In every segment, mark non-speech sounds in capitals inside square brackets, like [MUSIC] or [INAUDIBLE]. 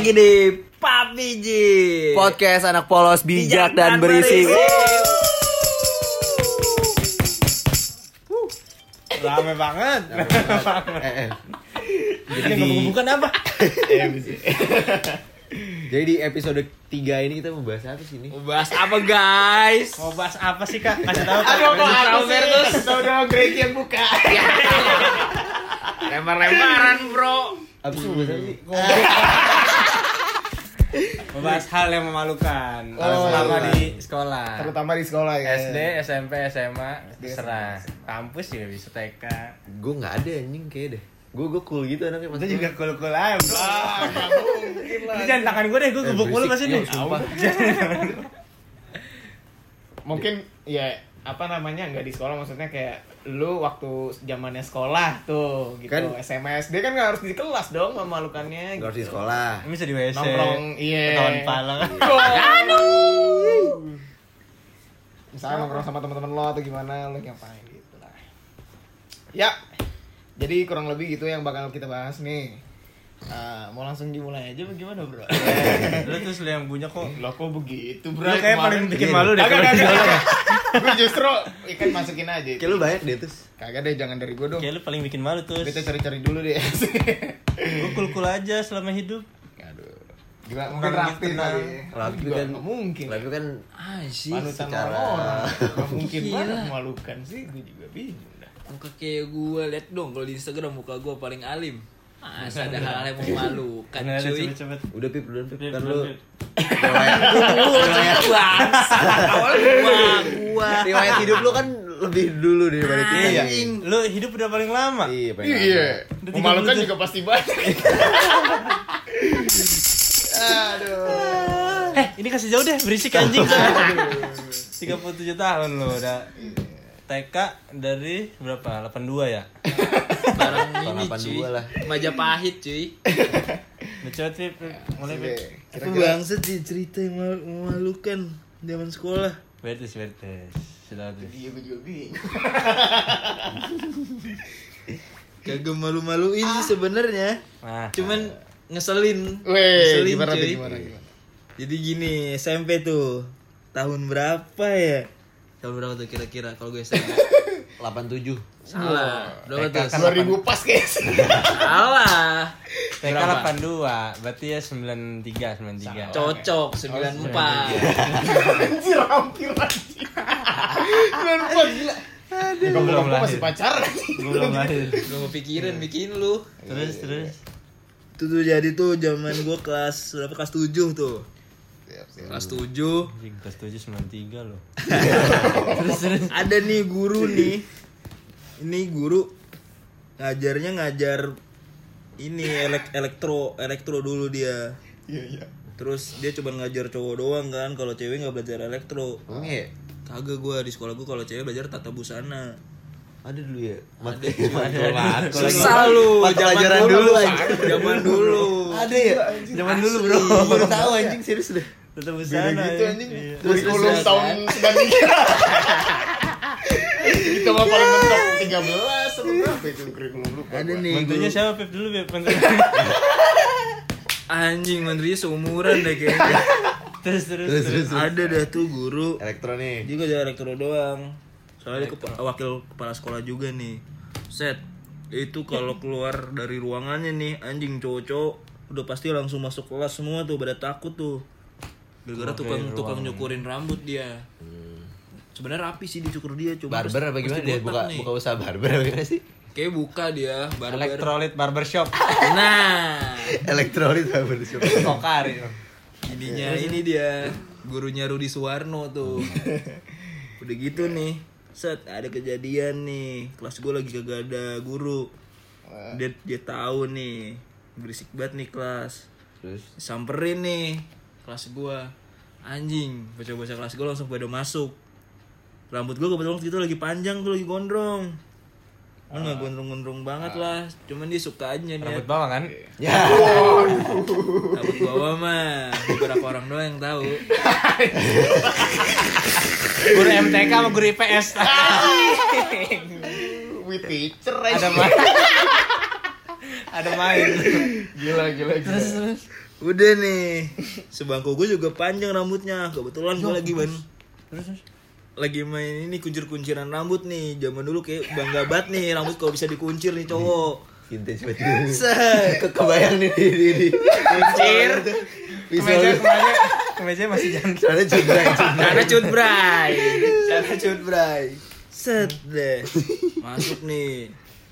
lagi di Papi Ji. Podcast anak polos bijak dan berisi. Rame banget. Eh, eh. Jadi di, bukan apa? [LAUGHS] jadi di episode 3 ini kita mau bahas apa sih ini? Mau bahas apa guys? Mau bahas apa sih kak? Kasih tahu kak. Aduh, Pak, tahu Bertus. Tahu dong Greg yang buka. [LAUGHS] Lempar-lemparan bro. Apa sih mau bahas apa sih? Mau bahas hal yang memalukan. Oh, Selama iya. di sekolah. Terutama di sekolah ya. SD, SMP, SMA, terserah. Kampus juga bisa TK. Gue nggak ada anjing kayak deh. Gue gue cool gitu anaknya maksudnya. juga cool-cool aja bro. Ah, nggak [LAUGHS] mungkin lah. Ini jangan tangan gue deh, gue Eh, gebuk mulu pasti nih. sumpah. [LAUGHS] Mungkin ya apa namanya nggak di sekolah maksudnya kayak lu waktu zamannya sekolah tuh gitu Kan- SMS dia kan nggak harus di kelas dong memalukannya Gak harus di gitu. sekolah. Ini bisa di WC. nongkrong iya Ketahuan pala kan. misalnya nongkrong sama teman-teman lo atau gimana lo ngapain gitu lah ya jadi kurang lebih gitu yang bakal kita bahas nih Ah, mau langsung dimulai aja bagaimana bro? Lu terus lu yang punya kok. Lo kok begitu bro? Lu kayak paling bikin malu deh. Kagak. sekolah. Gue justru ikan masukin aja. Kayak lu banyak deh terus. Kagak deh jangan dari gue dong. Kayak lu paling bikin malu terus. Kita cari-cari dulu deh. Gue cool-cool aja selama hidup. Aduh. Gila mungkin Orang rapi gitu, kali. Rapi Juga kan- mungkin. Tapi kan Ah [LAUGHS] sih. Panutan secara- orang. Mungkin banget memalukan sih. Gue juga bingung dah. Muka kayak gue liat dong kalau di Instagram muka gue paling alim. Masa ada hal yang memalukan cuy. cepet-cepet. udah pip udah pip kan lu riwayat. [LAUGHS] Awalnya gua, gua. riwayat hidup lu kan lebih dulu daripada kita. Iya. Lu hidup udah paling lama. Iya, paling Iya. Udah Memalukan 37. juga pasti banyak. Aduh. Eh, ini kasih jauh deh, berisik anjing. [LAUGHS] 37 tahun lo udah. TK dari berapa? 82 ya? Barang ini cuy. 82 lah. Majapahit cuy. Pip. Pip. Mulai. Kira-kira bangsat sih cerita yang memalukan zaman sekolah. Betis, betis. Sudah tuh. Iya gue juga bingung. [LAUGHS] Kagak malu-maluin sih sebenarnya. Nah, Cuman ngeselin. Weh, ngeselin gimana cuy. gimana gimana? Jadi gini, SMP tuh tahun berapa ya? Tahun berapa tuh kira-kira kalau gue SMP? [LAUGHS] 87. Salah. Berapa tuh? kan 2000 pas guys. [LAUGHS] Salah. TK Berapa? 82, berarti ya 93, 93. Cocok 94. [LAUGHS] Anjir hampir anjir. 94 gila. Aduh, Gua belum kamu masih lahir. pacaran. Gua belum lahir. Gak mau pikirin bikin lu. Terus, terus. Itu tuh jadi tuh zaman gue kelas berapa kelas 7 tuh. Siap, siap. Kelas 7 Anjing, kelas 7 93 loh. [LAUGHS] ada nih guru nih. Ini guru ngajarnya ngajar ini elek elektro elektro dulu dia. Iya, iya. Terus dia cuma ngajar cowok doang kan, kalau cewek nggak belajar elektro. Emang ya? Kagak gua di sekolah gua kalau cewek belajar tata busana. Ada dulu ya? Ada Ada. Susah lu, pelajaran dulu, zaman dulu. Ada ya? Zaman dulu, Bro. Baru tahu anjing serius deh. Tetap Beda busana. gitu ya. anjing. Iya. Kurikulum terus, tahun 93. Kita mah paling mentok 13 atau berapa itu kurikulum lu? Ada nih Menterinya siapa, Pip? Dulu. Menterinya. Anjing menterinya seumuran deh kayaknya. terus, terus, Terus terus. terus. Ada dah tuh guru. Elektronik. Dia ngajar elektro doang. Soalnya dia kepa- wakil kepala sekolah juga nih. Set. Itu kalau keluar dari ruangannya nih anjing cowok-cowok udah pasti langsung masuk kelas semua tuh pada takut tuh. Gara-gara tukang dari tukang nyukurin rambut dia. Sebenarnya rapi sih dicukur dia coba. Barber apa gimana dia? Buka buka usaha barber apa gimana sih? Kayak buka dia barber. Electrolyte Barbershop. Nah, Elektrolit barber shop. Kokari. ininya ini dia gurunya Rudi Suwarno tuh. Udah gitu nih. Set ada kejadian nih. Kelas gue lagi kagak ada guru. Dia dia tahu nih. Berisik banget nih kelas. Terus Samperin nih kelas gua. Anjing, bocah-bocah kelas gua langsung pada masuk. Rambut gua kebetulan waktu itu lagi panjang tuh lagi gondrong. Kan nggak gondrong-gondrong banget lah. Cuman dia suka aja nih. Rambut bawah kan? ya. [LAUGHS] Rambut bawah mah beberapa orang doang yang tahu. [LAUGHS] Guru MTK sama guru IPS. with [LAUGHS] teacher ada aja. main. ada main. Gila gila gila. Udah nih, sebangku gue juga panjang rambutnya. Kebetulan gue lagi ban Terus terus. lagi main ini kuncir-kunciran rambut nih. Zaman dulu kayak bangga banget nih rambut kalau bisa dikuncir nih cowok. Vintage banget. Ke- Kebayang nih di di di. kuncir. Kemeja kemeja kemeja masih jangan. Soalnya cedera Karena cut bray. Karena cut bray. Set deh. Masuk nih.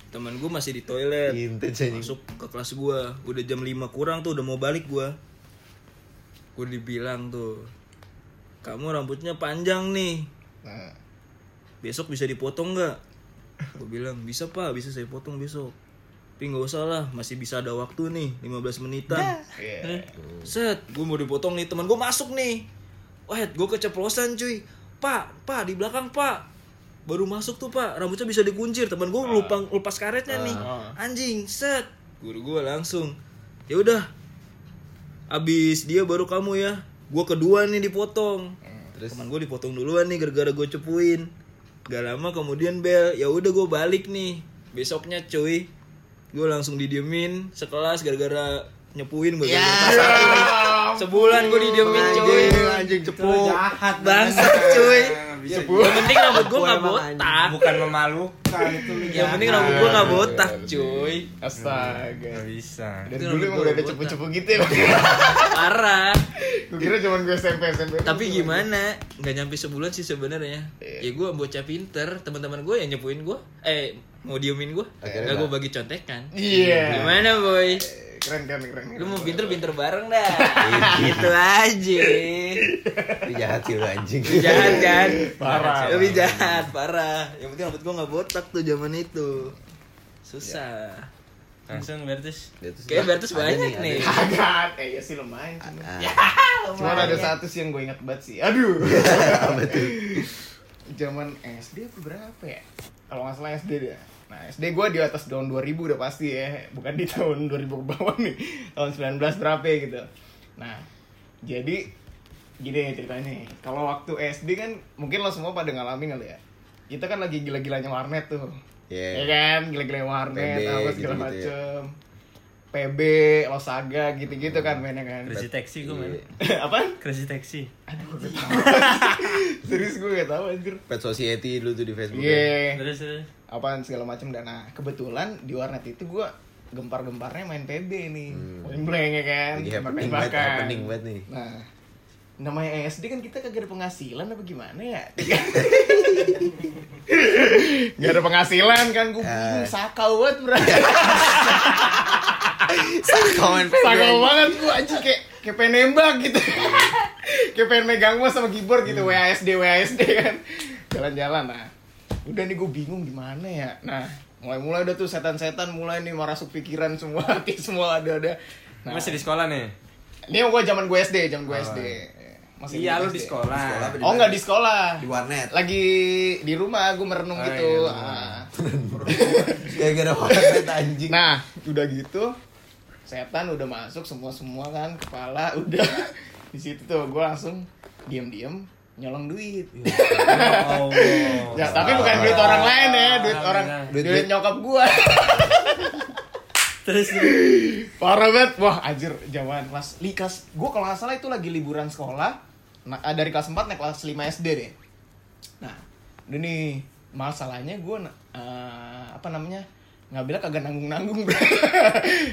Temen gue masih di toilet. Anjing. Masuk ke kelas gue. Udah jam 5 kurang tuh udah mau balik gue. Gue dibilang tuh. Kamu rambutnya panjang nih. Nah, Besok bisa dipotong nggak? Gue bilang bisa pak, bisa saya potong besok. Tapi nggak usah lah, masih bisa ada waktu nih, 15 menitan. iya. Set, gue mau dipotong nih, teman gue masuk nih. Wah, gue keceplosan cuy. Pak, pak di belakang pak. Baru masuk tuh pak, rambutnya bisa dikuncir. Teman gue lupa lepas karetnya nih. Anjing, set. Guru gue langsung. Ya udah. Abis dia baru kamu ya. Gue kedua nih dipotong. Terus Teman gue dipotong duluan nih gara-gara gue cepuin. Gak lama kemudian bel, ya udah gue balik nih. Besoknya cuy, gue langsung didiemin sekelas gara-gara nyepuin gue Sebulan gue didiemin cuy. anjing cepu. Jahat Bangsat cuy. Bisa Yang penting rambut gue gak botak. bukan memalukan itu Yang penting rambut gue gak botak cuy. Astaga. Gak bisa. Dari Itu dulu emang udah ada cepu-cepu gitu ya. Parah. Gue kira cuma gue SMP SMP. Tapi gimana? Gak nyampe sebulan sih sebenarnya. Iya. Ya gue bocah pinter, teman-teman gue yang nyepuin gue, eh mau diemin gue, gak gue bagi contekan. Iya. Gimana boy? Keren keren keren. Lu mau pinter-pinter bareng dah. [LAUGHS] gitu aja. Itu jahat sih lu anjing. Lu jahat kan? Parah. Lebih jahat, parah. Yang penting rambut gue gak botak tuh zaman itu. Susah. Langsung Bertus. Bertus Kayak Bertus banyak ada nih. Agak, eh ya sih lumayan. Cuma, Ah, Cuma ada satu sih yang gue ingat banget sih. Aduh. [LAUGHS] apa tuh? Zaman SD apa berapa ya? Kalau nggak salah SD dia. Nah SD gue di atas tahun 2000 udah pasti ya. Bukan di tahun 2000 ke bawah nih. Tahun 19 berapa ya gitu. Nah jadi gini ceritanya. Kalau waktu SD kan mungkin lo semua pada ngalamin kali ya. Kita kan lagi gila-gilanya warnet tuh. Iya. Ya kan, gila-gilanya warnet, PB, apa segala gitu-gitu ya. macem. PB, Losaga, gitu-gitu kan mainnya kan. Crazy taxi gue main. [LAUGHS] Apa? Crazy taxi. [LAUGHS] Serius gue gak tau anjir. Pet Society dulu tuh di Facebook. Iya. Terus terus. Apaan segala macam dan nah kebetulan di warnet itu gua gempar-gemparnya main PB nih main blank ya kan Hmm. Lagi happening banget, happening banget nih. nah namanya SD kan kita kagak ada penghasilan apa gimana ya [LAUGHS] Gak ada penghasilan kan gue Ah. sakau banget bro [LAUGHS] PB. sakau banget gue anjing kayak kayak pengen nembak gitu [LAUGHS] kayak pengen megang mouse sama keyboard gitu Hmm. WASD WASD kan jalan-jalan nah udah nih gue bingung gimana ya. Nah mulai-mulai udah tuh setan-setan mulai nih merasuk pikiran semua [LAUGHS] hati semua ada ada. Nah. Masih di sekolah nih. ini gue zaman gue SD zaman gue SD masih Iya lu di sekolah. Sekolah apa oh nggak di sekolah. Di warnet. lagi di rumah gue merenung Oh, gitu. iya, Ah. [LAUGHS] Gara-gara warnet anjing. nah udah gitu setan udah masuk semua semua kan kepala udah. [LAUGHS] Di situ tuh gue langsung diam-diam nyolong duit. Oh. ya tapi bukan duit orang lain ya duit orang Duit- duit, nyokap gue Terus parah banget. Wah anjir zaman kelas li kelas gue kalau nggak salah itu lagi liburan sekolah. Nah, dari kelas 4 naik kelas 5 SD deh. Nah nih masalahnya gue apa namanya ngambilnya kagak nanggung nanggung [LAUGHS]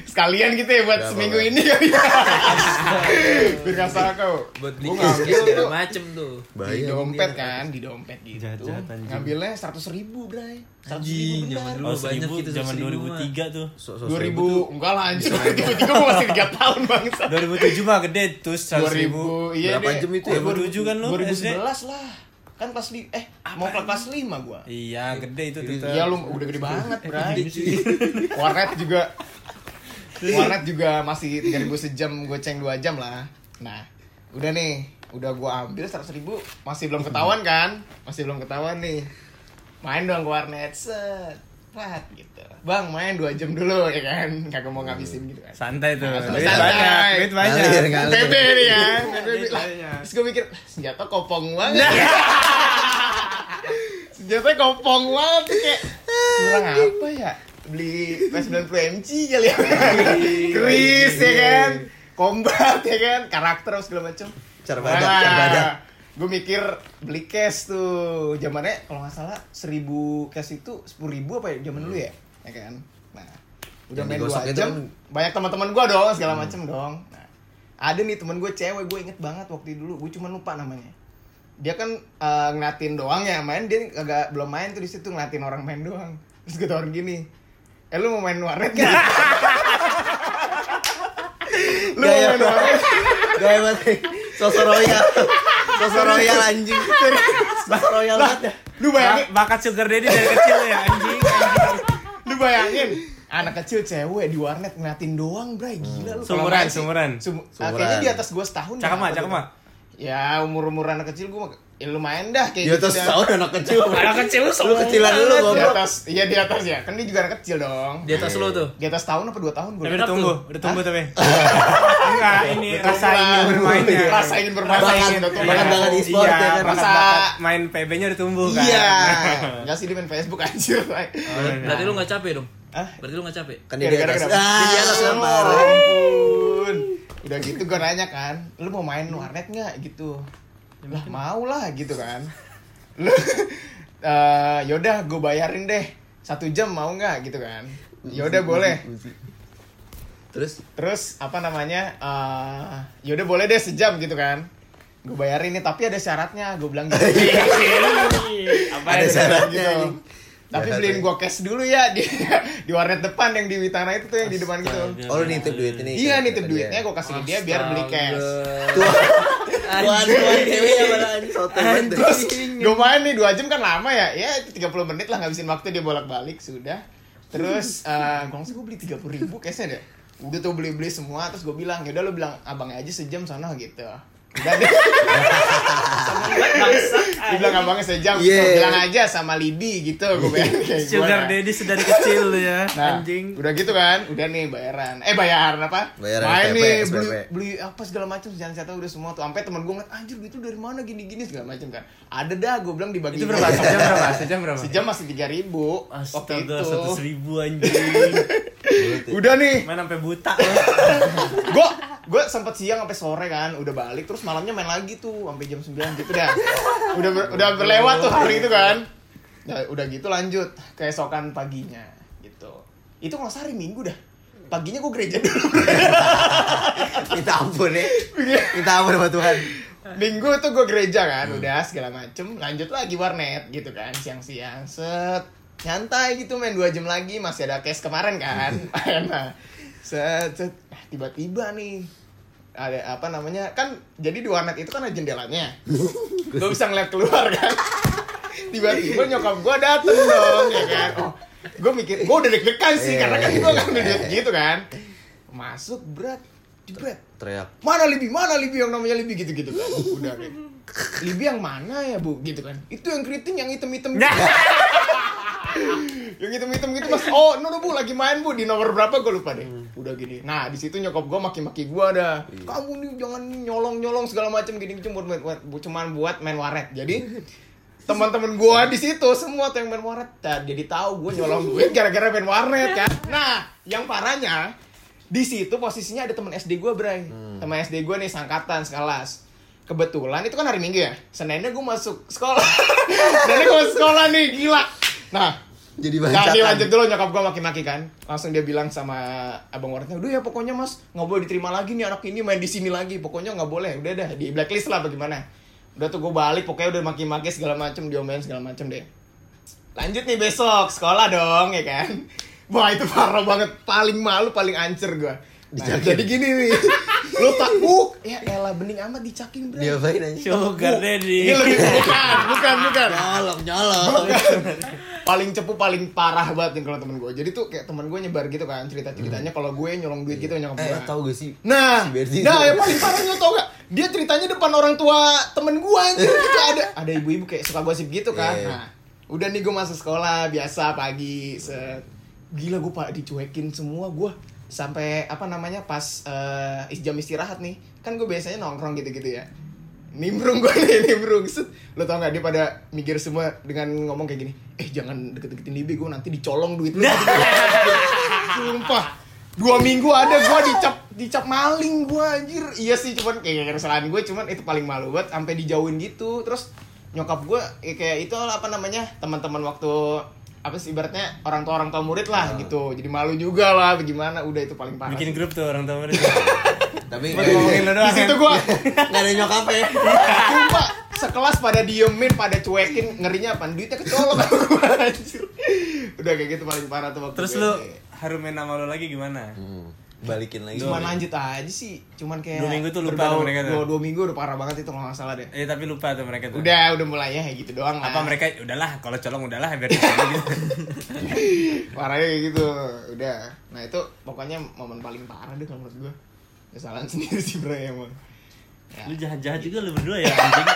sekalian gitu ya buat Gak seminggu apa-apa. ini kali ya [LAUGHS] biar nggak salah kau Buat beli ngambil segala tuh macem tuh. Bahaya di dompet dia. kan di dompet gitu anjing. ngambilnya seratus ribu bray seratus ribu zaman benar. dulu Oh, banyak gitu zaman 2003 2003 tuh. So- so- dua ribu tuh enggak lah anjir tiba-tiba gue masih tiga tahun bangsa 2007 mah gede tuh 100 ribu. 2000 iya Berapa jam itu ya? 2007 kan lu 2011 lah kan kelas li eh mau ke kelas 5 gua Iya, gede itu tuh. Iya lu udah gede banget, [LAUGHS] Bray. Warnet juga Warnet juga masih 3000 sejam goceng 2 jam lah. Nah, udah nih, udah gua ambil 100 ribu masih belum ketahuan kan? Masih belum ketahuan nih. Main dong ke warnet set. Plat gitu. Bang, main 2 jam dulu ya kan. Kagak mau ngabisin gitu kan. Santai tuh. Nah, Duit santai. banyak, duit banyak. Ngalir, ngalir. PB nih ya. Terus gue mikir, senjata kopong banget. [LAUGHS] senjata kopong banget kayak kurang apa ya? Beli PS90 MC kali ya. Keris ya kan. combat ya kan karakter segala macam Cara badak, cara badak. Gue mikir beli cash tuh. Zamannya kalau nggak salah seribu cash itu sepuluh ribu apa ya? Zaman dulu ya? Ya kan? Nah udah main dua itu jam kan- banyak teman-teman gue dong segala macam dong. Nah, ada nih teman gue cewek gue inget banget waktu dulu. Gue cuma lupa namanya. Dia kan eh, ngeliatin doang ya main. Dia agak belum main tuh di situ ngeliatin orang main doang. Terus gue tawarin gini eh lu mau main warnet gak? [LAUGHS] lu mau main warnet? Gaya banget. Sosok royal. Sosok royal anjing. Sosok royal banget ya. lu bayangin Ba- bakat sugar daddy dari kecil ya anjing. anjing. [LAUGHS] lu bayangin anak kecil cewek di warnet ngeliatin doang bray gila lu Sumuran, sumuran. Sum- Sumuran. kayaknya di atas gua setahun Cakep mah, apa cakep mah. Ya umur umur anak kecil gua mah- ya lumayan dah kayak Di atas tahun anak kecil. [LAUGHS] Anak kecil lu Lu sombong kecilan dulu banget. di atas iya di atas ya kan dia juga anak kecil dong Di atas lo tuh. di atas tahun apa dua tahun lupa. udah tumbuh, udah tumbuh tapi. [LAUGHS] Enggak, ini rasa ingin bermainnya. rasa ingin bermain Bakat- rasa ingin bermain. bakat banget di e-sport iya, ya kan. bakat- Rasa- bakat main PB-nya udah tumbuh kan. iya nggak sih dia main Facebook anjir Bray. Berarti lu nggak capek dong? Hah? Berarti lu nggak capek? Kan dia di atas. Ah, Di atas lu lu, parah. ampun. Udah gitu gue nanya kan, lu mau main warnet nggak gitu? Lah mau lah gitu kan. Lu [LAUGHS] eh yaudah gue bayarin deh satu jam mau nggak gitu kan? Yaudah boleh. Terus Terus apa namanya? eh yaudah boleh deh sejam gitu kan? Gue bayarin nih tapi ada syaratnya. Gue bilang gitu. [LAUGHS] Apa ada ya? syaratnya gitu. Tapi Jahat, beliin gue cash dulu ya [LAUGHS] di di warnet depan yang di Witana itu tuh yang di depan gitu. Oh lu nitip duit ini. Iya nitip kata duitnya dia. gue kasih ke dia biar beli cash. [LAUGHS] Tuan ya soto. Terus gue main nih 2 jam kan lama ya. Ya 30 menit lah ngabisin waktu dia bolak-balik sudah. Terus eh gue langsung gue beli 30 ribu cashnya deh. Udah tuh beli-beli semua terus gue bilang yaudah lu bilang abangnya aja sejam sana gitu. Udah deh. [LAUGHS] Dia bilang abangnya sejam. Yeah. Gua bilang aja sama Lidi gitu gue bilang kayak gua. Sugar daddy sedari kecil ya, Nah, anjing. udah gitu kan, udah nih bayaran. Eh bayaran apa? Bayaran Main nih, SPP. beli beli apa segala macam jangan saya tahu udah semua tuh. Sampai temen gue ngeliat anjir itu dari mana gini-gini segala macam kan. Ada dah gue bilang dibagi. Itu berapa? Sejam berapa? Sejam berapa? Sejam masih tiga ribu. Astaga, satu ribu anjing. [LAUGHS] Udah nih, Main sampai buta gue gue sempet siang sampai sore kan, udah balik terus malamnya main lagi tuh sampai jam 9 gitu dah. [LAUGHS] Udah ber- udah berlewat tuh hari itu kan. Ya, udah gitu lanjut keesokan paginya gitu. Itu nggak usah hari Minggu dah. Paginya gue gereja dulu. [LAUGHS] Minta ampun ya. Minta ampun sama Tuhan. Minggu tuh gue gereja kan, udah segala macem, lanjut lagi warnet gitu kan, siang-siang, set, nyantai gitu main dua jam lagi, masih ada case kemarin kan, [LAUGHS] nah, set, set, Ah, tiba-tiba nih, ada apa namanya, kan jadi di warnet itu kan ada jendelanya, [LAUGHS] gue bisa ngeliat keluar kan, tiba-tiba nyokap gue dateng dong, ya kan, oh, gue mikir, gue udah deg-degan sih, Iya, karena kan gue ngambil duit gitu kan, masuk berat, jebret, Teriak. mana Libi? Mana Libi yang namanya Libi? Gitu gitu kan. Udah Libi yang mana ya bu? Gitu kan. Itu yang keriting yang hitam hitam [LAUGHS] yang hitam hitam gitu mas. Oh no, no bu lagi main bu. Di nomor berapa? Gue lupa deh udah gini. Nah di situ nyokap gue maki maki gue ada kamu nih jangan nyolong nyolong segala macam gini cuma buat, buat cuman buat main waret. Jadi [LAUGHS] teman-teman gue di situ semua tuh yang main warnet Dan jadi tahu gue nyolong duit gara-gara main warnet kan? Nah yang parahnya di situ posisinya ada teman SD gue Bray. Teman SD gue nih sangkatan sekelas. Kebetulan itu kan hari Minggu ya. Seninnya gue masuk sekolah. [LAUGHS] Seninnya gue masuk sekolah nih gila. Nah Jadi Nah, bancakan. ini lanjut dulu nyokap gue maki-maki kan. Langsung dia bilang sama abang warnetnya, udah ya pokoknya mas nggak boleh diterima lagi nih anak ini main di sini lagi. Pokoknya nggak boleh, udah dah di blacklist lah bagaimana. Udah tuh gue balik, pokoknya udah maki-maki segala macem, diomelin segala macem deh. Lanjut nih besok sekolah dong ya kan. [LAUGHS] Wah itu parah banget, paling malu, paling ancer gue. Nah, jadi gini nih, [LAUGHS] lu tak buk, ya elah bening amat dicakin bro. Dia apain aja? Sugar daddy. Ini lebih bukan, bukan, bukan. Nyolong, nyolong. paling cepu paling parah banget nih kalau temen gue jadi tuh kayak temen gue nyebar gitu kan cerita ceritanya kalau gue nyolong duit gitu nyokap gue Eh, tau gak sih? nah Si nah yang paling parahnya tau gak dia ceritanya depan orang tua temen gue anjir [LAUGHS] gitu ada ada ibu-ibu kayak suka gosip gitu kan Iya. nah udah nih gue masuk sekolah biasa pagi set gila gue pak dicuekin semua gue sampai apa namanya pas eh, jam istirahat nih kan gue biasanya nongkrong gitu-gitu ya. Nimbrung gue nih [LAUGHS] nimbrung. Set lo tau gak dia pada mikir semua dengan ngomong kayak gini eh jangan deket-deketin Libi gue nanti dicolong duit lu [LAUGHS] sumpah. Dua minggu ada gua dicap dicap maling gua anjir. Iya sih cuman kayak kesalahan gue cuman itu paling malu banget sampai dijauhin gitu. Terus nyokap gua ya kayak itu apa namanya teman-teman waktu apa sih ibaratnya orang tua orang tua murid lah gitu jadi malu juga lah bagaimana udah itu paling parah Bikin grup tuh orang tua murid. [LAUGHS] Tapi Buat ngomongin lo di doang. situ kan? gua [LAUGHS] nggak ada nyokapnya. Sumpah, sekelas pada diemin, pada cuekin, ngerinya apa? Duitnya kecolok. [LAUGHS] Udah kayak gitu paling parah tuh waktu Terus lu harumin nama lo lagi gimana? Hmm, balikin lagi. Cuman lanjut aja sih, cuman kayak Dua minggu tuh lupa sama mereka tuh? Dua, dua minggu udah parah banget itu kalau nggak salah deh. Eh tapi lupa tuh mereka tuh. Udah, udah mulai ya kayak gitu doang lah. Apa mereka udahlah kalau colong udahlah biar gitu. [LAUGHS] Parahnya kayak gitu, udah. Nah itu pokoknya momen paling parah deh kalau menurut gua. Kesalahan [LAUGHS] sendiri sih bro emang. Ya. Lu jahat-jahat juga lu berdua ya anjing.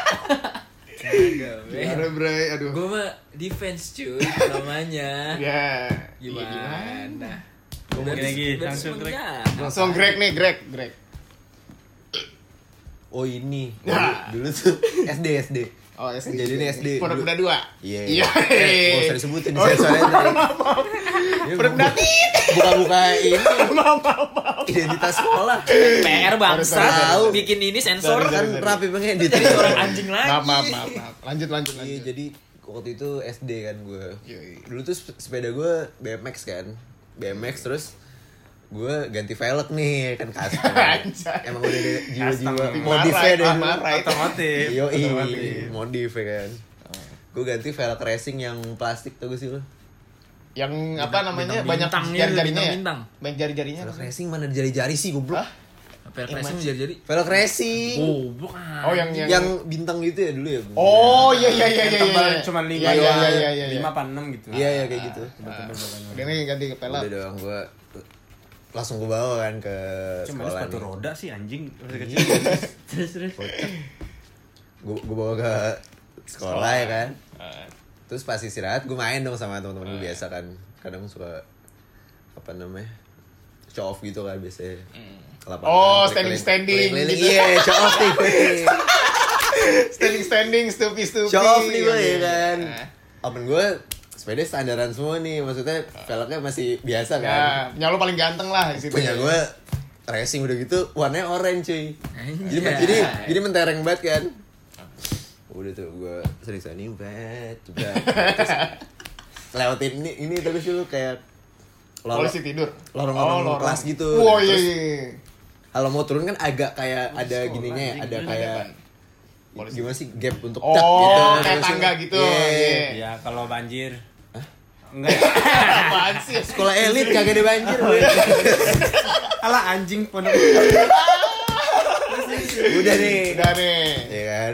Gimana bro, aduh. Gue mah defense cuy [LAUGHS] namanya. Ya, Gimana? Gua lagi, langsung. Greg. Langsung Greg nih, Greg, Greg. Oh ini. Ya. Dulu tuh SD SD. Oh, SD. Jadi ini SD. Pondok Benda dua. Iya. Iya. Eh, Gak usah disebutin di Oh, sensornya tadi. Pondok Benda tit. Buka-buka ini [LAUGHS] Maaf, maaf, maaf. identitas sekolah. PR bangsa bikin ini sensor Kan rapi pengedit. jadi orang anjing lagi. Maaf, maaf, maaf, maaf. Lanjut, lanjut, Iya, lanjut. jadi waktu itu SD kan gue. Dulu tuh sep- sepeda gue BMX kan. BMX terus gue ganti velg nih kan custom. [LAUGHS] Emang udah ada jiwa-jiwa Custom. modifnya deh. Otomotif. Yo, modif ya kan. Gue ganti velg racing yang plastik tuh gue sih lo. Yang apa namanya? Banyak jari-jarinya ya? Banyak jari-jarinya. Velg racing mana jari-jari sih goblok. PR racing jadi-jadi. Velg racing. Goblok ah. Oh, yang yang Yang bintang gitu ya dulu ya. Oh, iya iya iya Yang iya. tebal iya. cuma lima Iya iya doang. iya iya iya. Lima apa enam gitu. Iya ya kayak gitu. Tebal-tebal pokoknya. Udah nih ganti ke pelak. Udah dong gue langsung gue bawa kan ke Cuma sekolah sepatu nih. roda sih anjing [LAUGHS] terus terus. gue gue bawa ke sekolah ya kan Ah. terus pas istirahat gue main dong sama teman-teman gue biasa kan kadang suka apa namanya show off gitu kan biasanya Ke lapangan, Oh, standing-standing keliling- gitu. iya show off nih gue [LAUGHS] Standing standing, stupi stupi. show off nih gue ya Iya. kan open gue sepeda standaran semua nih maksudnya velgnya masih biasa Ya, kan punya lo paling ganteng lah di situ. punya gue racing udah gitu warnanya orange cuy jadi jadi jadi mentereng banget kan udah tuh gue sering sering bet Terus lewatin ini ini terus dulu kayak lorong Polisi tidur. lorong-lorong kelas gitu Oh iya Terus iya. Kalau mau turun kan agak kayak ada gininya ya, ada kayak Polisi. gimana sih gap untuk Oh, gitu kayak tangga gitu. Iya. Iya. Ya kalau banjir. Enggak. [LAUGHS] Apaan sih? sekolah elit kagak ada banjir [LAUGHS] Alah anjing pondok. [LAUGHS] udah nih Udah nih. Iya kan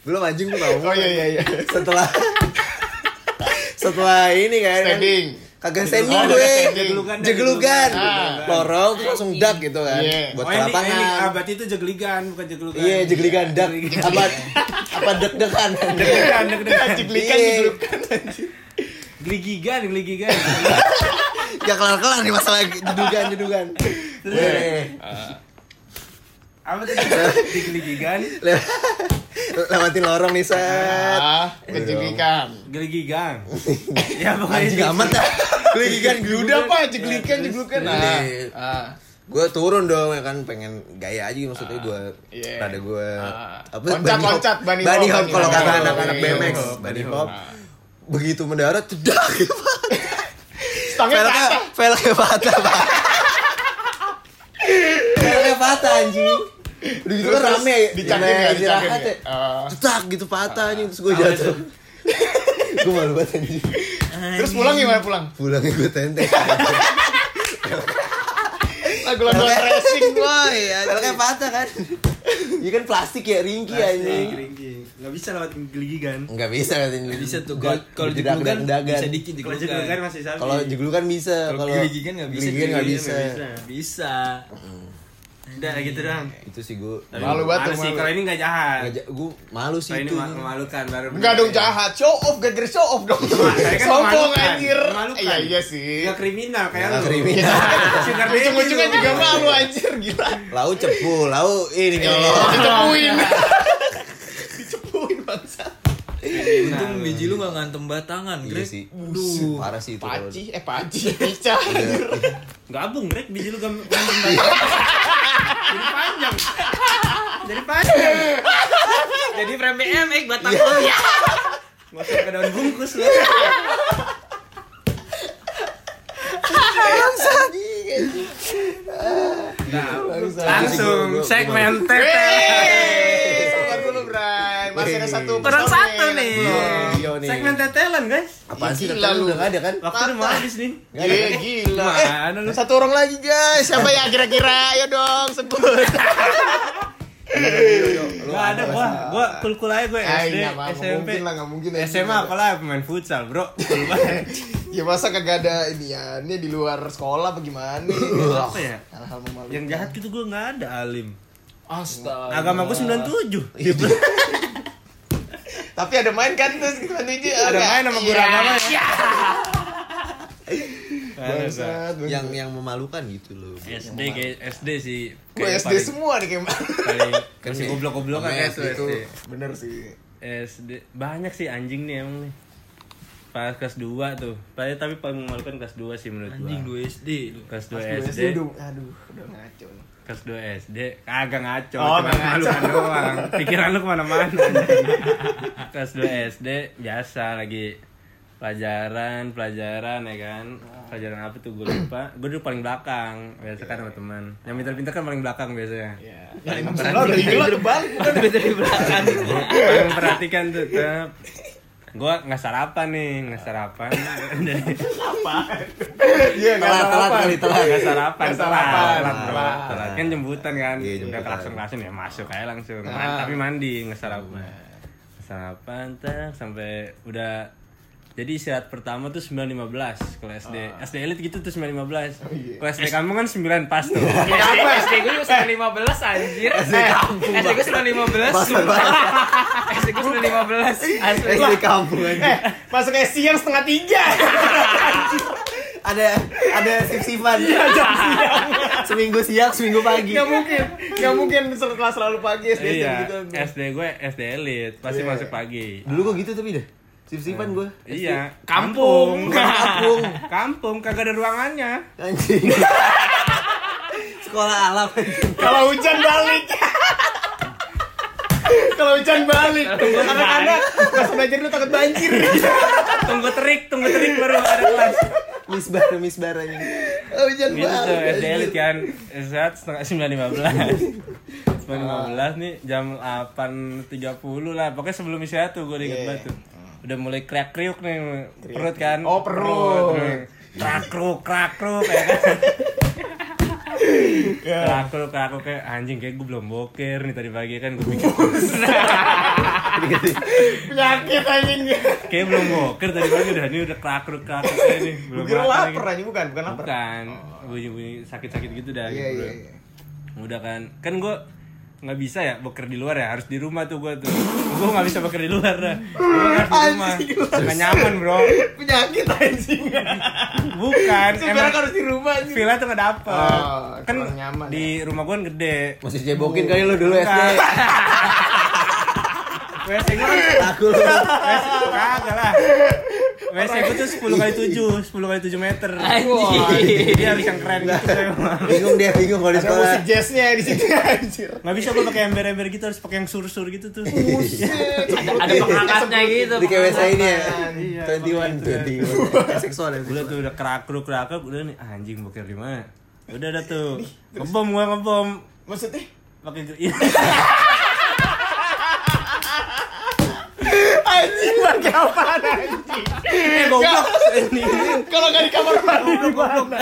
belum anjing gue tau Oh iya iya iya. setelah setelah ini kan Standing. Kagak standing Oh, gue. Jeglugan, jeglugan Ah. lorong terus langsung dak gitu kan Iya. buat Oh ini, ini lapangan ah, itu jegligan bukan jeglugan. iya jeglugan dak apa apa dek dekan Deg-degan, deg-degan. Jeglikan Iya. jeglukan. Geligigan, geligigan. gak kelar kelar nih masalah jedugan jedugan Apa tuh? Digeligigan, le- lewatin lorong nih set Ah, kejeglikan. geligigan. [LAUGHS] ya pokoknya anjing amat dah jeglugan Udah pak, jeglikan jeglukan. Ini. Ah. Ah. gue turun dong ya kan pengen gaya aja maksudnya gue iya. rada gue Ah. apa Loncat, bunny hop. loncat, bunny bunny hop, kalau kata anak-anak BMX bunny bunny hop begitu mendarat cedak Stangnya velgnya patah. velgnya patah pak [LAUGHS] velgnya patah anjing udah gitu kan rame dicakin Gimana ya, dicakin istirahat ya. Ah. cetak gitu patah anjing terus gue jatuh [LAUGHS] gue malu banget anjing Terus pulang gimana pulang? pulangnya gue tentek [LAUGHS] Lagu-lagu racing boy. velgnya patah kan Iya kan plastik ya ringki anjing Geligigan. Nggak bisa lewat geligigan. Enggak bisa katanya. Bisa tuh kalau kalau jeglugan bisa dikit Kalau jeglugan. masih sapi. Kalau jeglugan bisa, Kalau kalau geligigan nggak bisa, geligigan nggak geligigan bisa. nggak Bisa. Udah gitu doang. Itu sih gue Malu banget sih kalau ini nggak jahat. gue malu sih ini itu. ma- memalukan baru. Enggak dong jahat, show off, gara-gara show off dong. Saya kan Sombong anjir. Iya iya sih. Nggak kriminal kayak lu. kriminal. [LAUGHS] Ujung-ujungnya juga malu anjir gila. Lau cepu, lau ini nyolong. Dicepuin. [LAUGHS] Dicepuin bangsa. Untung biji biji lu gak ngantem batangan, Iya Greg. sih. Duh. Parah sih itu. Paci, eh paci, pica. Gabung, Greg, biji lu gam ganteng banget. Jadi panjang. Jadi panjang. Jadi frame BMX batang lu ya. Masuk ke daun bungkus lu. Langsung segmen tete. Masih ada satu Kurang satu nih. Iya nih. Segmen tetelan, guys. Apaan sih? Gila lu. udah gak ada kan? Waktu udah mau habis nih. Iya, gila. Eh, Mana lu? satu orang lagi, guys. Siapa ya kira-kira? Ayo dong, sebut. Gak ada gua, gua kul-kul aja gue Ah, SD, iya, nggak SMP. mungkin lah, nggak mungkin ya. SMA apalah pemain futsal, Bro. [LAUGHS] Ya masa kagak ada ini ya? Ini di luar sekolah apa gimana? Apa ya? Hal-hal memalukan. Yang jahat gitu gue nggak ada alim. Astaga. Agama gue 97. [LAUGHS] Tapi ada main kan terus kita tujuh. Ada main sama guru agama ya. [LAUGHS] Bangsat, bangsat. Yang yang memalukan gitu loh. SD kayak SD sih. Gue SD paling- semua nih kayak Paling [LAUGHS] Kan nih, goblok-goblok kan mes itu SD. bener sih. SD banyak sih anjing nih emang nih. Pas kelas 2 tuh. Paling tapi paling memalukan kelas 2 sih menurut gua. Anjing 2 SD. Kelas 2 Pas dulu SD. Aduh, aduh, udah ngaco. nih. Kelas 2 SD kagak ngaco, Oh, cuma ngaco. malukan doang. Pikiran lu ke mana-mana. [LAUGHS] Kelas 2 SD biasa lagi pelajaran, pelajaran ya kan. Pelajaran apa tuh gue lupa. Gue dulu paling belakang biasa kan sama teman. Yang pintar-pintar kan paling belakang biasanya. Ya. Paling gila udah balik. Bukan dari dari belakang. paling memperhatikan tuh tetap gue nggak sarapan nih nggak sarapan. [LAUGHS] Dari Iya, enggak Telat, telat kali, telat. nggak sarapan Nggak telat sarapan. telat kan jemputan kan. Iya, udah kelakson kelakson ya masuk aja langsung. Ah. Man- tapi mandi nggak sarapan. Nggak sarapan tak sampai udah jadi istirahat pertama tuh 9.15 kalau SD SD elit gitu tuh 9.15 iya. kalau SD kamu kan 9 pas tuh Apa SD gue juga 915 anjir. SD kampung. SD gue 915. sumpah. SD gue 915. Asli. SD kampung aja. Eh, masuk ke siang setengah tiga. Ada ada sip-sipan. seminggu siang, seminggu pagi. Gak mungkin, gak mungkin setelah selalu pagi SD iya gitu. SD gue SD elit pasti Iya. masuk pagi Dulu kok gitu tapi dah. Sip-sipan gue. Iya, Kampung. kampung, kampung, kagak ada ruangannya. Anjing. [LAUGHS] Sekolah alam. Kalau hujan balik. Kalau hujan balik, anak-anak pas belajar lu takut banjir. Tunggu terik, tunggu terik baru ada kelas. Misbar, misbar aja. hujan Gitu tuh balik. SD elit kan, saat setengah sembilan lima belas. Sembilan lima belas nih jam delapan tiga puluh lah. Pokoknya sebelum istirahat tuh gue inget Iya. banget tuh. Udah mulai kriak kriuk nih perut kan. Oh, perut. nih. Krak kruk, krak kruk ya kan. Iya. Krak kruk, krak kruk kayak anjing kayak gue belum boker nih tadi pagi kan gue pikir Penyakit anjing. kayak belum boker tadi pagi udah ini udah krak kruk krak kruk kayak nih belum Gue lapar anjing bukan, bukan lapar. Bukan, bunyi-bunyi sakit-sakit gitu dah. Iya, gitu, iya, iya. Udah kan, kan gue nggak bisa ya boker di luar ya harus di rumah tuh gue tuh gue nggak bisa boker di luar dah harus di rumah nggak nyaman bro Penyakit anjing. bukan Sebenarnya emang harus di rumah anjing. villa tuh nggak dapet Oh, kan nyaman ya. di rumah gue kan gede Masih cebokin kali lu dulu SD. WC gue Aku lu. [LAUGHS] WC kagak lah WC gue tuh 10 kali 7 10 kali 7 meter Anjing. dia harus yang keren gitu mah. Bingung dia, bingung kalau di Ada sekolah. musik jazznya di situ anjir. Nggak bisa gue pakai ember-ember gitu harus pakai yang sur-sur gitu tuh. Ada pengangkatnya gitu. Di KWS ini ya. Iya, 21, pakai 21. Seksual ya. Udah tuh udah kerak-keruk kerak udah nih anjing boker di mana? Udah ada tuh. Ngebom gua ngebom. Maksudnya Pakai [LAUGHS] gr- iya. anjing pakai apaan anjing? Eh goblok. Ini Kalau nggak di kamar mandi gimana?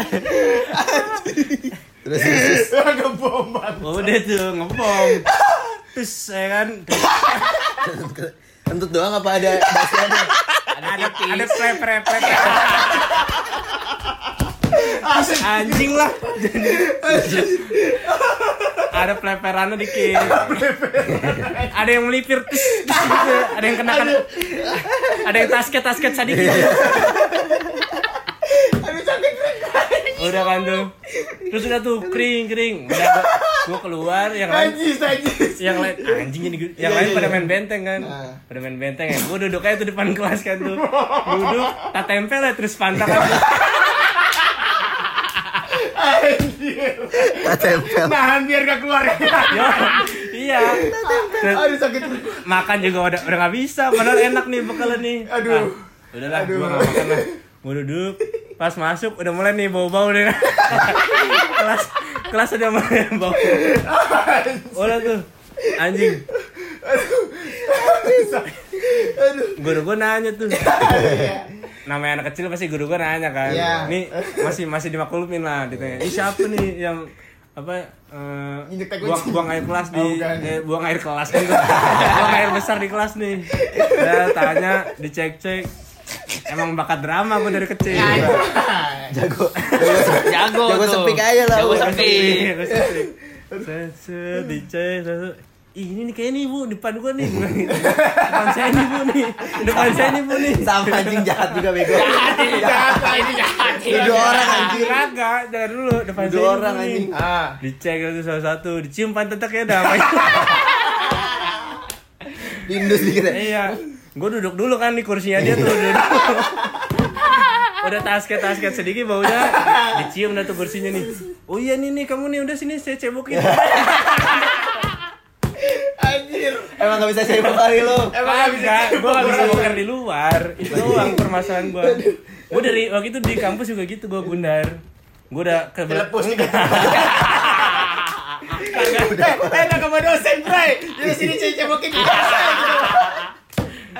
Terus terus. Pakai bom Bang. udah tuh ngebom. Terus saya kan Kentut doang apa ada basiannya? ada ada plep plep plep. Anjing lah. Ada pleperannya dikit. ada yang melipir gitu. ada yang kena kan ada yang tasket tasket sedikit. Aduh sakit udah kan tuh terus udah tuh kering kering udah gua, gua keluar yang lain Najis, najis. yang lain anjing ini yang Iya, lain iya, pada iya. main benteng kan Nah. pada main benteng ya gua duduk aja tuh depan kelas kan tuh duduk tak tempel ya terus pantat aja [LAUGHS] Tempel. Nahan biar gak keluar. Ya. Yo, iya. Aduh sakit. makan juga udah udah nggak bisa. Padahal enak nih bekalnya nih Aduh. Ah, udahlah Aduh. gua nggak makan lah. Gua duduk. Pas masuk udah mulai nih bau-bau nih. Kelas kelas udah mulai bau. Udah tuh. Anjing. Guru gua nanya tuh namanya anak kecil pasti guru gua nanya kan Iya. nih masih masih dimaklumin lah ditanya ini siapa nih yang apa tai buang, buang air kelas di Oh, bukan. eh, buang air kelas kan gua. buang air besar di kelas nih udah tanya dicek cek emang bakat drama gue dari kecil Jago. Jago Jago tuh. sepik aja lah. Jago sepik. Jago sepik. Dicek. Ih, ini nih kayak nih bu depan gua nih Gua [LAUGHS] depan saya nih bu nih depan saya nih bu nih Sama anjing jahat juga bego. Ini jahat, ini jahat. Ini dua orang anjing. kagak jangan dulu depan Dua saya nih, orang anjing. Ah. dicek itu salah satu dicium pantatnya kayak ada apa [LAUGHS] Indus dikit ya. iya gue duduk dulu kan di kursinya dia tuh duduk [LAUGHS] udah tasket tasket sedikit baunya dicium dah tuh kursinya nih oh iya nih nih kamu nih udah sini saya cebokin Anjir. Emang gak bisa cebok kali lu. Emang gak bisa Enggak, gue gak bisa boker di luar Itu doang permasalahan gue Gue dari waktu itu di kampus juga gitu gue gundar Gue udah ke Telepus nih. [LAUGHS] Eh, enak sama dosen, Bray. Jadi sini saya di dosen gitu.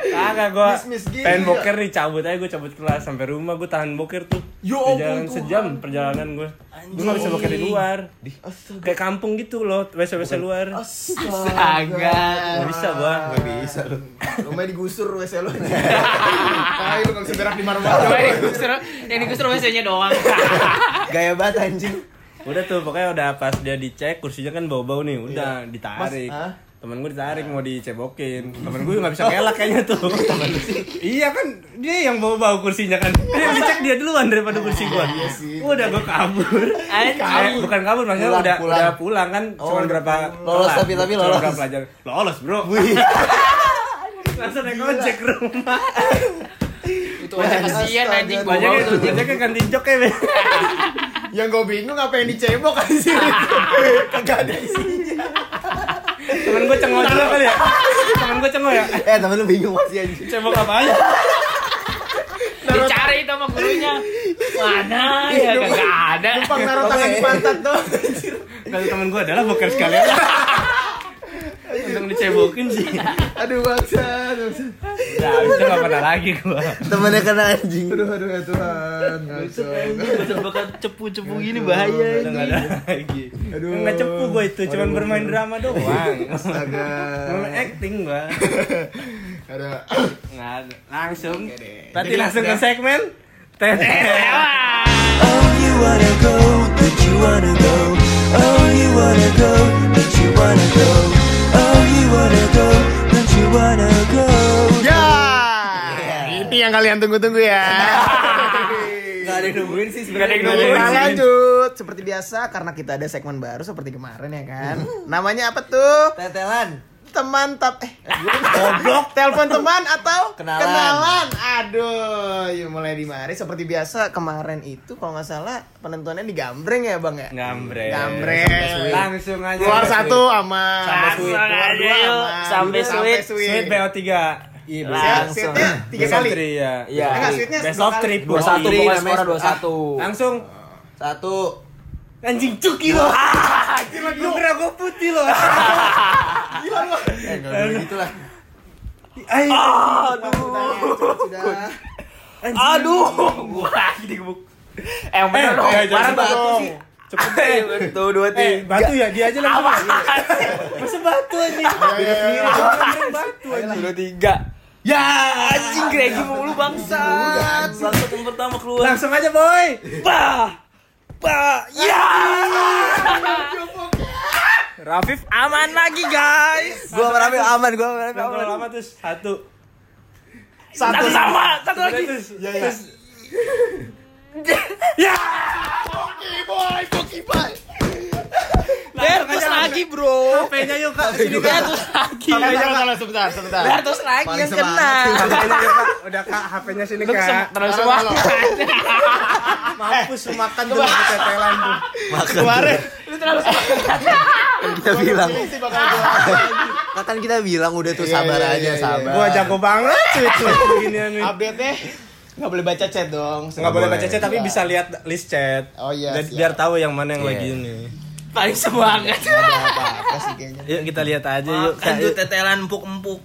Kagak gue pengen boker nih cabut aja gue cabut kelas sampai rumah gue tahan boker tuh Ya perjalanan ampun, sejam perjalanan gue gue gak bisa boker di luar kayak kampung gitu loh wc wc luar Astaga. gak bisa gue Gak bisa lu. Rumahnya digusur WC [LAUGHS] lu. Ah, lu gak bisa berak di. Coba yang digusur, yang digusur WC-nya doang. [LAUGHS] Gaya banget anjing. udah tuh pokoknya udah pas dia dicek kursinya kan bau bau nih udah ditarik Mas? Temen gue ditarik mau dicebokin temen gue nggak bisa ngelak kayaknya tuh iya kan dia yang bawa bawa kursinya kan dia dicek dia duluan daripada kursi gue sih. udah gue kabur. Eh, bukan kabur maksudnya Pulang, udah pulang. udah pulang kan Oh, cuma berapa. Lolos tapi- tapi lolos. berapa pelajaran lolos bro [LAUGHS] langsung naik ojek rumah Itu aja kasihan anjing banyak banyak kan ganti jok ya. [LAUGHS] Yang gue bingung apa yang dicebok kan sih. [LAUGHS] Kagak ada isinya. Temen gue cengok juga kali ya temen gue cengok ya Eh temen lu bingung masih anjing. cebok apa aja Dicari itu sama gurunya. Mana ya kagak ada. Numpang naruh tangan di pantat tuh. Kalau temen gue adalah boker sekalian. Untung dicebokin sih. Aduh bangsa, bangsa. Nah, itu gak pernah lagi gue. Temennya kena anjing. Aduh, aduh ya Tuhan. Ngaco. Cepu-cepu gini bahaya Udah gak ada lagi. Aduh. Nggak cepu gue itu, cuman bermain drama doang. Astaga. Mau acting gue. [LAUGHS] Ada. Nggak. Langsung. Berarti Jadi langsung ke langsung segmen. Tetet. Oh, you wanna go, but you wanna go. Oh, you wanna go, but you wanna go. Oh, you wanna go, but you wanna go. Ya. Ini yang kalian tunggu-tunggu ya. [LAUGHS] Gak ada yang nungguin sih Nggak ada yang sebenarnya. nungguin. Lanjut seperti biasa karena kita ada segmen baru seperti kemarin ya kan. Namanya apa tuh? Tetelan. Teman tap eh goblok telepon teman atau Kenalan. kenalan. Aduh, ya mulai di mari seperti biasa kemarin itu kalau nggak salah penentuannya di gambreng ya, Bang ya? Gambreng. Gambreng. Langsung aja. Keluar satu aman. Sampai sweet. Keluar Aja dua yuk. aman. Sampai sweet. Sweet BO3. Iya, Set- Langsung. setnya tiga kali. three, ya. Iya. Enggak, sweetnya Best of three. Dua satu pokoknya namanya. skor dua satu. Langsung. Satu. Anjing cuki lo. Gila lu kira gue putih lo. Eh, gak boleh gitu lah. Sudah. Aduh, gua lagi digebuk. Eh, bener Eh, dong. eh, jangan Barang batu dong. sih. Cepet deh. Tuh dua Eh, tiga. batu ya dia aja langsung. Masa batu? Ayo, ayo, ayo. Bener batu anjing. Dua tiga. Ya, anjing Gregi mulu bangsat. Bangsat yang pertama keluar. Langsung aja boy. Bah. Bah. Ya. Rafif aman lagi, guys. Gua sama Raffi aman, gua sama kalau aman. lama terus satu. Satu sama, satu lagi. Terus, Ya, ya. ya. Oke, boy, Poki boy. Bertus lagi bro. HP-nya yuk kak sini kak. Bertus lagi. Salah, sebentar, sebentar. Bertus lagi yang semangat kena. udah kak. HP-nya sini kak. terlalu Halo, semua mampus makan [LAUGHS] tuh tetelan tuh. Makan Kemarin Lu terlalu semua Kan kita bilang kan kita bilang udah tuh Iya, sabar iya, aja iya, sabar. Gua jago banget tweet tweet beginian [LAUGHS] nih update deh. Nggak boleh baca chat dong. nggak boleh baca chat tapi bisa lihat list chat. Oh iya, biar tahu yang mana yang lagi ini Paling semangat. Apa-apa sih kayaknya. yuk kita lihat aja yuk. Kak, tuh tetelan empuk-empuk.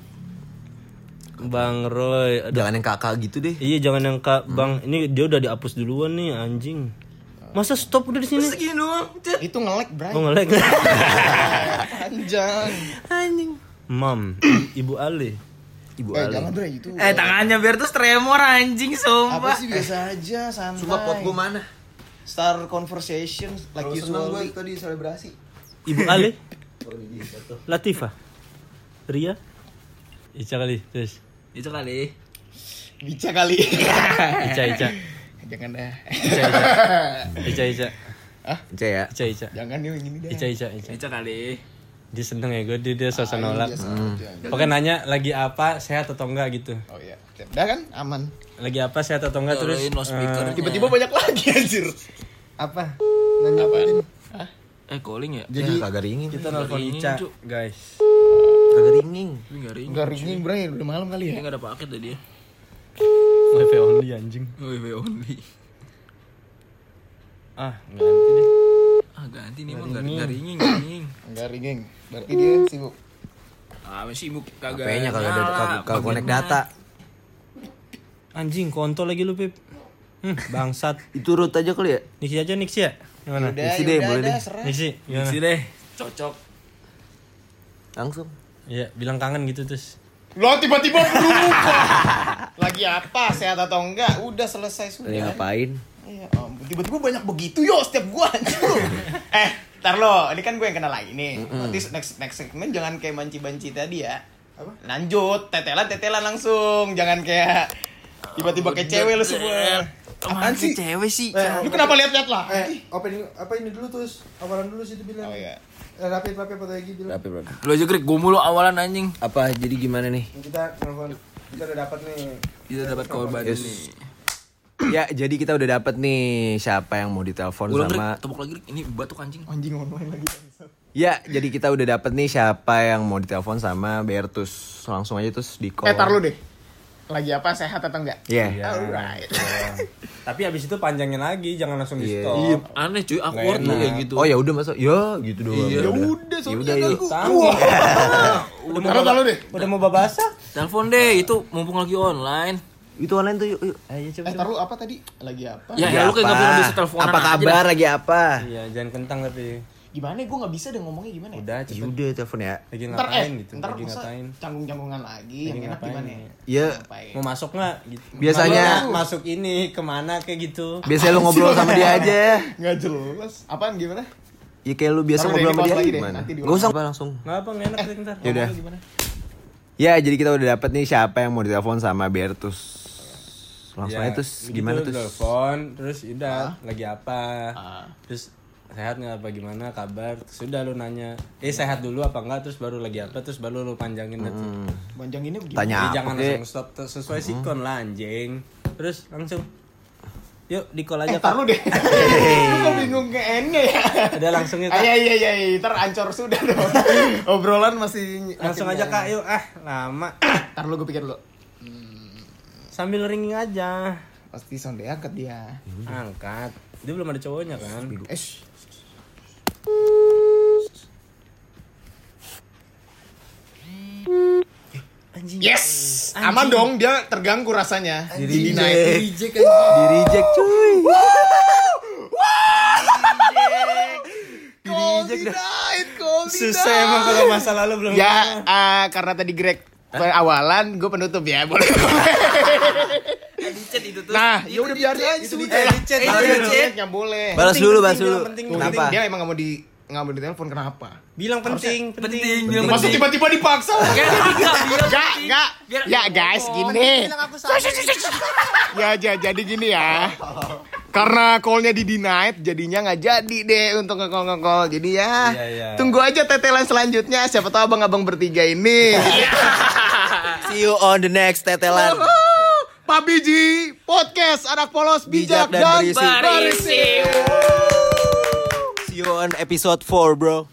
Bang Roy Aduh. jangan yang kakak gitu deh. Iya jangan yang kak. Bang ini dia udah dihapus duluan nih anjing. Masa stop udah di sini? Segini doang Cet. Itu nge-lag, Bray. oh ngelag. [LAUGHS] Panjang. anjing. Mam [CLEARS THROAT] ibu Ali ibu Eh, Ali jangan, Bray, itu. Eh tangannya Bertus tremor anjing Apa sumpah. sih biasa aja, santai. Sumpah pot gua mana Star conversation like senang usually. gue tadi selebrasi. Ibu Ali [LAUGHS] Latifah. Ria. Ica kali terus. Itu kali. Bica kali. Ica Ica. [LAUGHS] Jangan dah. Ica Ica. [LAUGHS] Ica Ica. Ica ya? Ica Ica. Jangan nih yang ini dah. Ica Ica Ica. Itu kali. Dia seneng ya gue dia, dia sosok Ah, nolak. iya, sengaja. pokoknya nanya lagi apa sehat atau enggak gitu. Oh iya. Udah kan? Aman. Lagi apa sehat atau enggak terus loudspeaker. eh, Tiba-tiba banyak lagi anjir. apa Nanya apa? Hah? Eh calling ya? jadi kagak ringin kita nelfon Ringing, Ica guys kagak ringin Tapi gak ring Enggak ringing, Bray. Udah malam kali ya. gak ada paket tadi ya wifi only anjing WiFi only ah ganti deh Ah ganti nih mah gak gak ringing ringing Enggak [COUGHS] ringing. Berarti dia sibuk. Ah masih sibuk kagak HP-nya kagak ada kagak- kagak mana? data anjing kontol lagi lu pip hmm, bangsat [LAUGHS] itu root aja kali ya Nixi aja Nixi ya gimana Udah, Isi deh, boleh deh. Nixi gimana Isi deh Cocok langsung iya bilang kangen gitu terus Lo tiba-tiba berubah. [LAUGHS] Lagi apa? Sehat atau enggak? Udah selesai Lagi sudah. ngapain Iya, ampun. tiba-tiba banyak begitu yo setiap gua anjir. [LAUGHS] eh, ntar lo, ini kan gue yang kenal lagi nih. Berarti next next segmen jangan kayak banci-banci tadi ya. Apa? Lanjut, tetelan tetelan langsung. Jangan kayak tiba-tiba kayak cewek lo semua. Apaan sih cewek sih Lu kenapa lihat-lihat lah? Eh, opening apa ini dulu terus awalan dulu situ bilang. Oh iya. Eh, rapid rapid foto lagi bilang. Rapi, rapi. Lu aja Greg gue mulu awalan anjing apa jadi gimana nih Kita nelfon kita udah dapat nih. Kita dapat korban Yes. nih ya jadi kita udah dapet nih siapa yang mau ditelepon Ulang sama Tepuk lagi Ini batuk anjing Anjing online lagi. ya jadi kita udah dapet nih siapa yang mau ditelepon sama Bertus langsung aja terus di call Eh, tar lu deh. Lagi apa? Sehat atau enggak? Iya. Alright. tapi abis itu panjangin lagi jangan langsung di Iya. stop Iya aneh cuy awkward Nggak lu enak. kayak gitu oh ya udah masa ya gitu doang Iya. ya Ya udah ya udah ya. Udah mau deh. udah mau babasa Telepon deh itu mumpung lagi online itu online tuh yuk, yuk. ayo coba Eh, tar lu apa tadi? Lagi apa? Ya, Lagi ya lu kayak gak apa? bilang bisa teleponan apa kabar lagi apa iya jangan kentang tapi Gimana? Gue nggak bisa deh ngomongnya gimana? ya? udah ya cepet udah telepon ya lagi Ntar eh, ngapain gitu ntar lagi ngapain canggung-canggungan lagi, Lagi yang enak ngapain gimana ya? ya Ngapain? mau masuk nggak gitu. Biasanya- masuk ini ke mana kayak gitu biasanya lu ngobrol sama dia aja Nggak jelas. Apaan gimana? ya kayak lu biasa Taruh ngobrol sama dia lagi gimana gak usah apa langsung nggak apa nggak enak deh ntar Yaudah. Ya jadi kita udah dapet nih siapa yang mau ditelepon sama Bertus langsung Ya, aja terus begitu, gimana terus telepon terus udah lagi apa Ah. terus sehat nggak apa gimana kabar terus udah lu nanya eh sehat dulu apa enggak terus baru lagi apa terus baru lu panjangin dah tuh. Panjang ini gimana? tanya Jadi apa jangan langsung stop sesuai sikon lah anjing terus langsung yuk di call Eh, aja tar kak lu deh. Lu [LAUGHS] kok bingung ke N ya? udah langsung ya kak iya iya iya, iya. ntar ancor sudah dong. [LAUGHS] Obrolan masih langsung aja kak yuk ah lama Tar lu gue pikir lu. sambil ringing aja Pasti sonde angkat dia. angkat dia belum ada cowoknya kan Eh. Yes, aman dong dia terganggu rasanya. di Deny. reject di reject. Cuy denied, call susah emang kalau masa lalu belum Ya, eh, karena tadi Greg awalan, gue penutup ya, boleh. [LAUGHS] Chat itu tuh nah, ya udah biarin. aja itu sudah. di chat, Eh, di boleh. balas Penting, dulu penting, balas dulu kenapa Dia emang nggak mau di nggak mau ditelepon kenapa? bilang penting penting penting tiba-tiba dipaksa. Enggak, enggak. Biar- Ya guys, gini. Aku salah. [LAUGHS] Ya, ja- jadi gini ya. Karena callnya di denied jadinya nggak jadi deh untuk nge-call nge-call. Jadi ya Iya, iya. tunggu aja tetelan selanjutnya. Siapa tahu abang-abang bertiga ini. [LAUGHS] See you on the next tetelan. Pak Biji podcast anak polos bijak, Bijak dan dan, berisi. berisi. See you on episode 4, bro.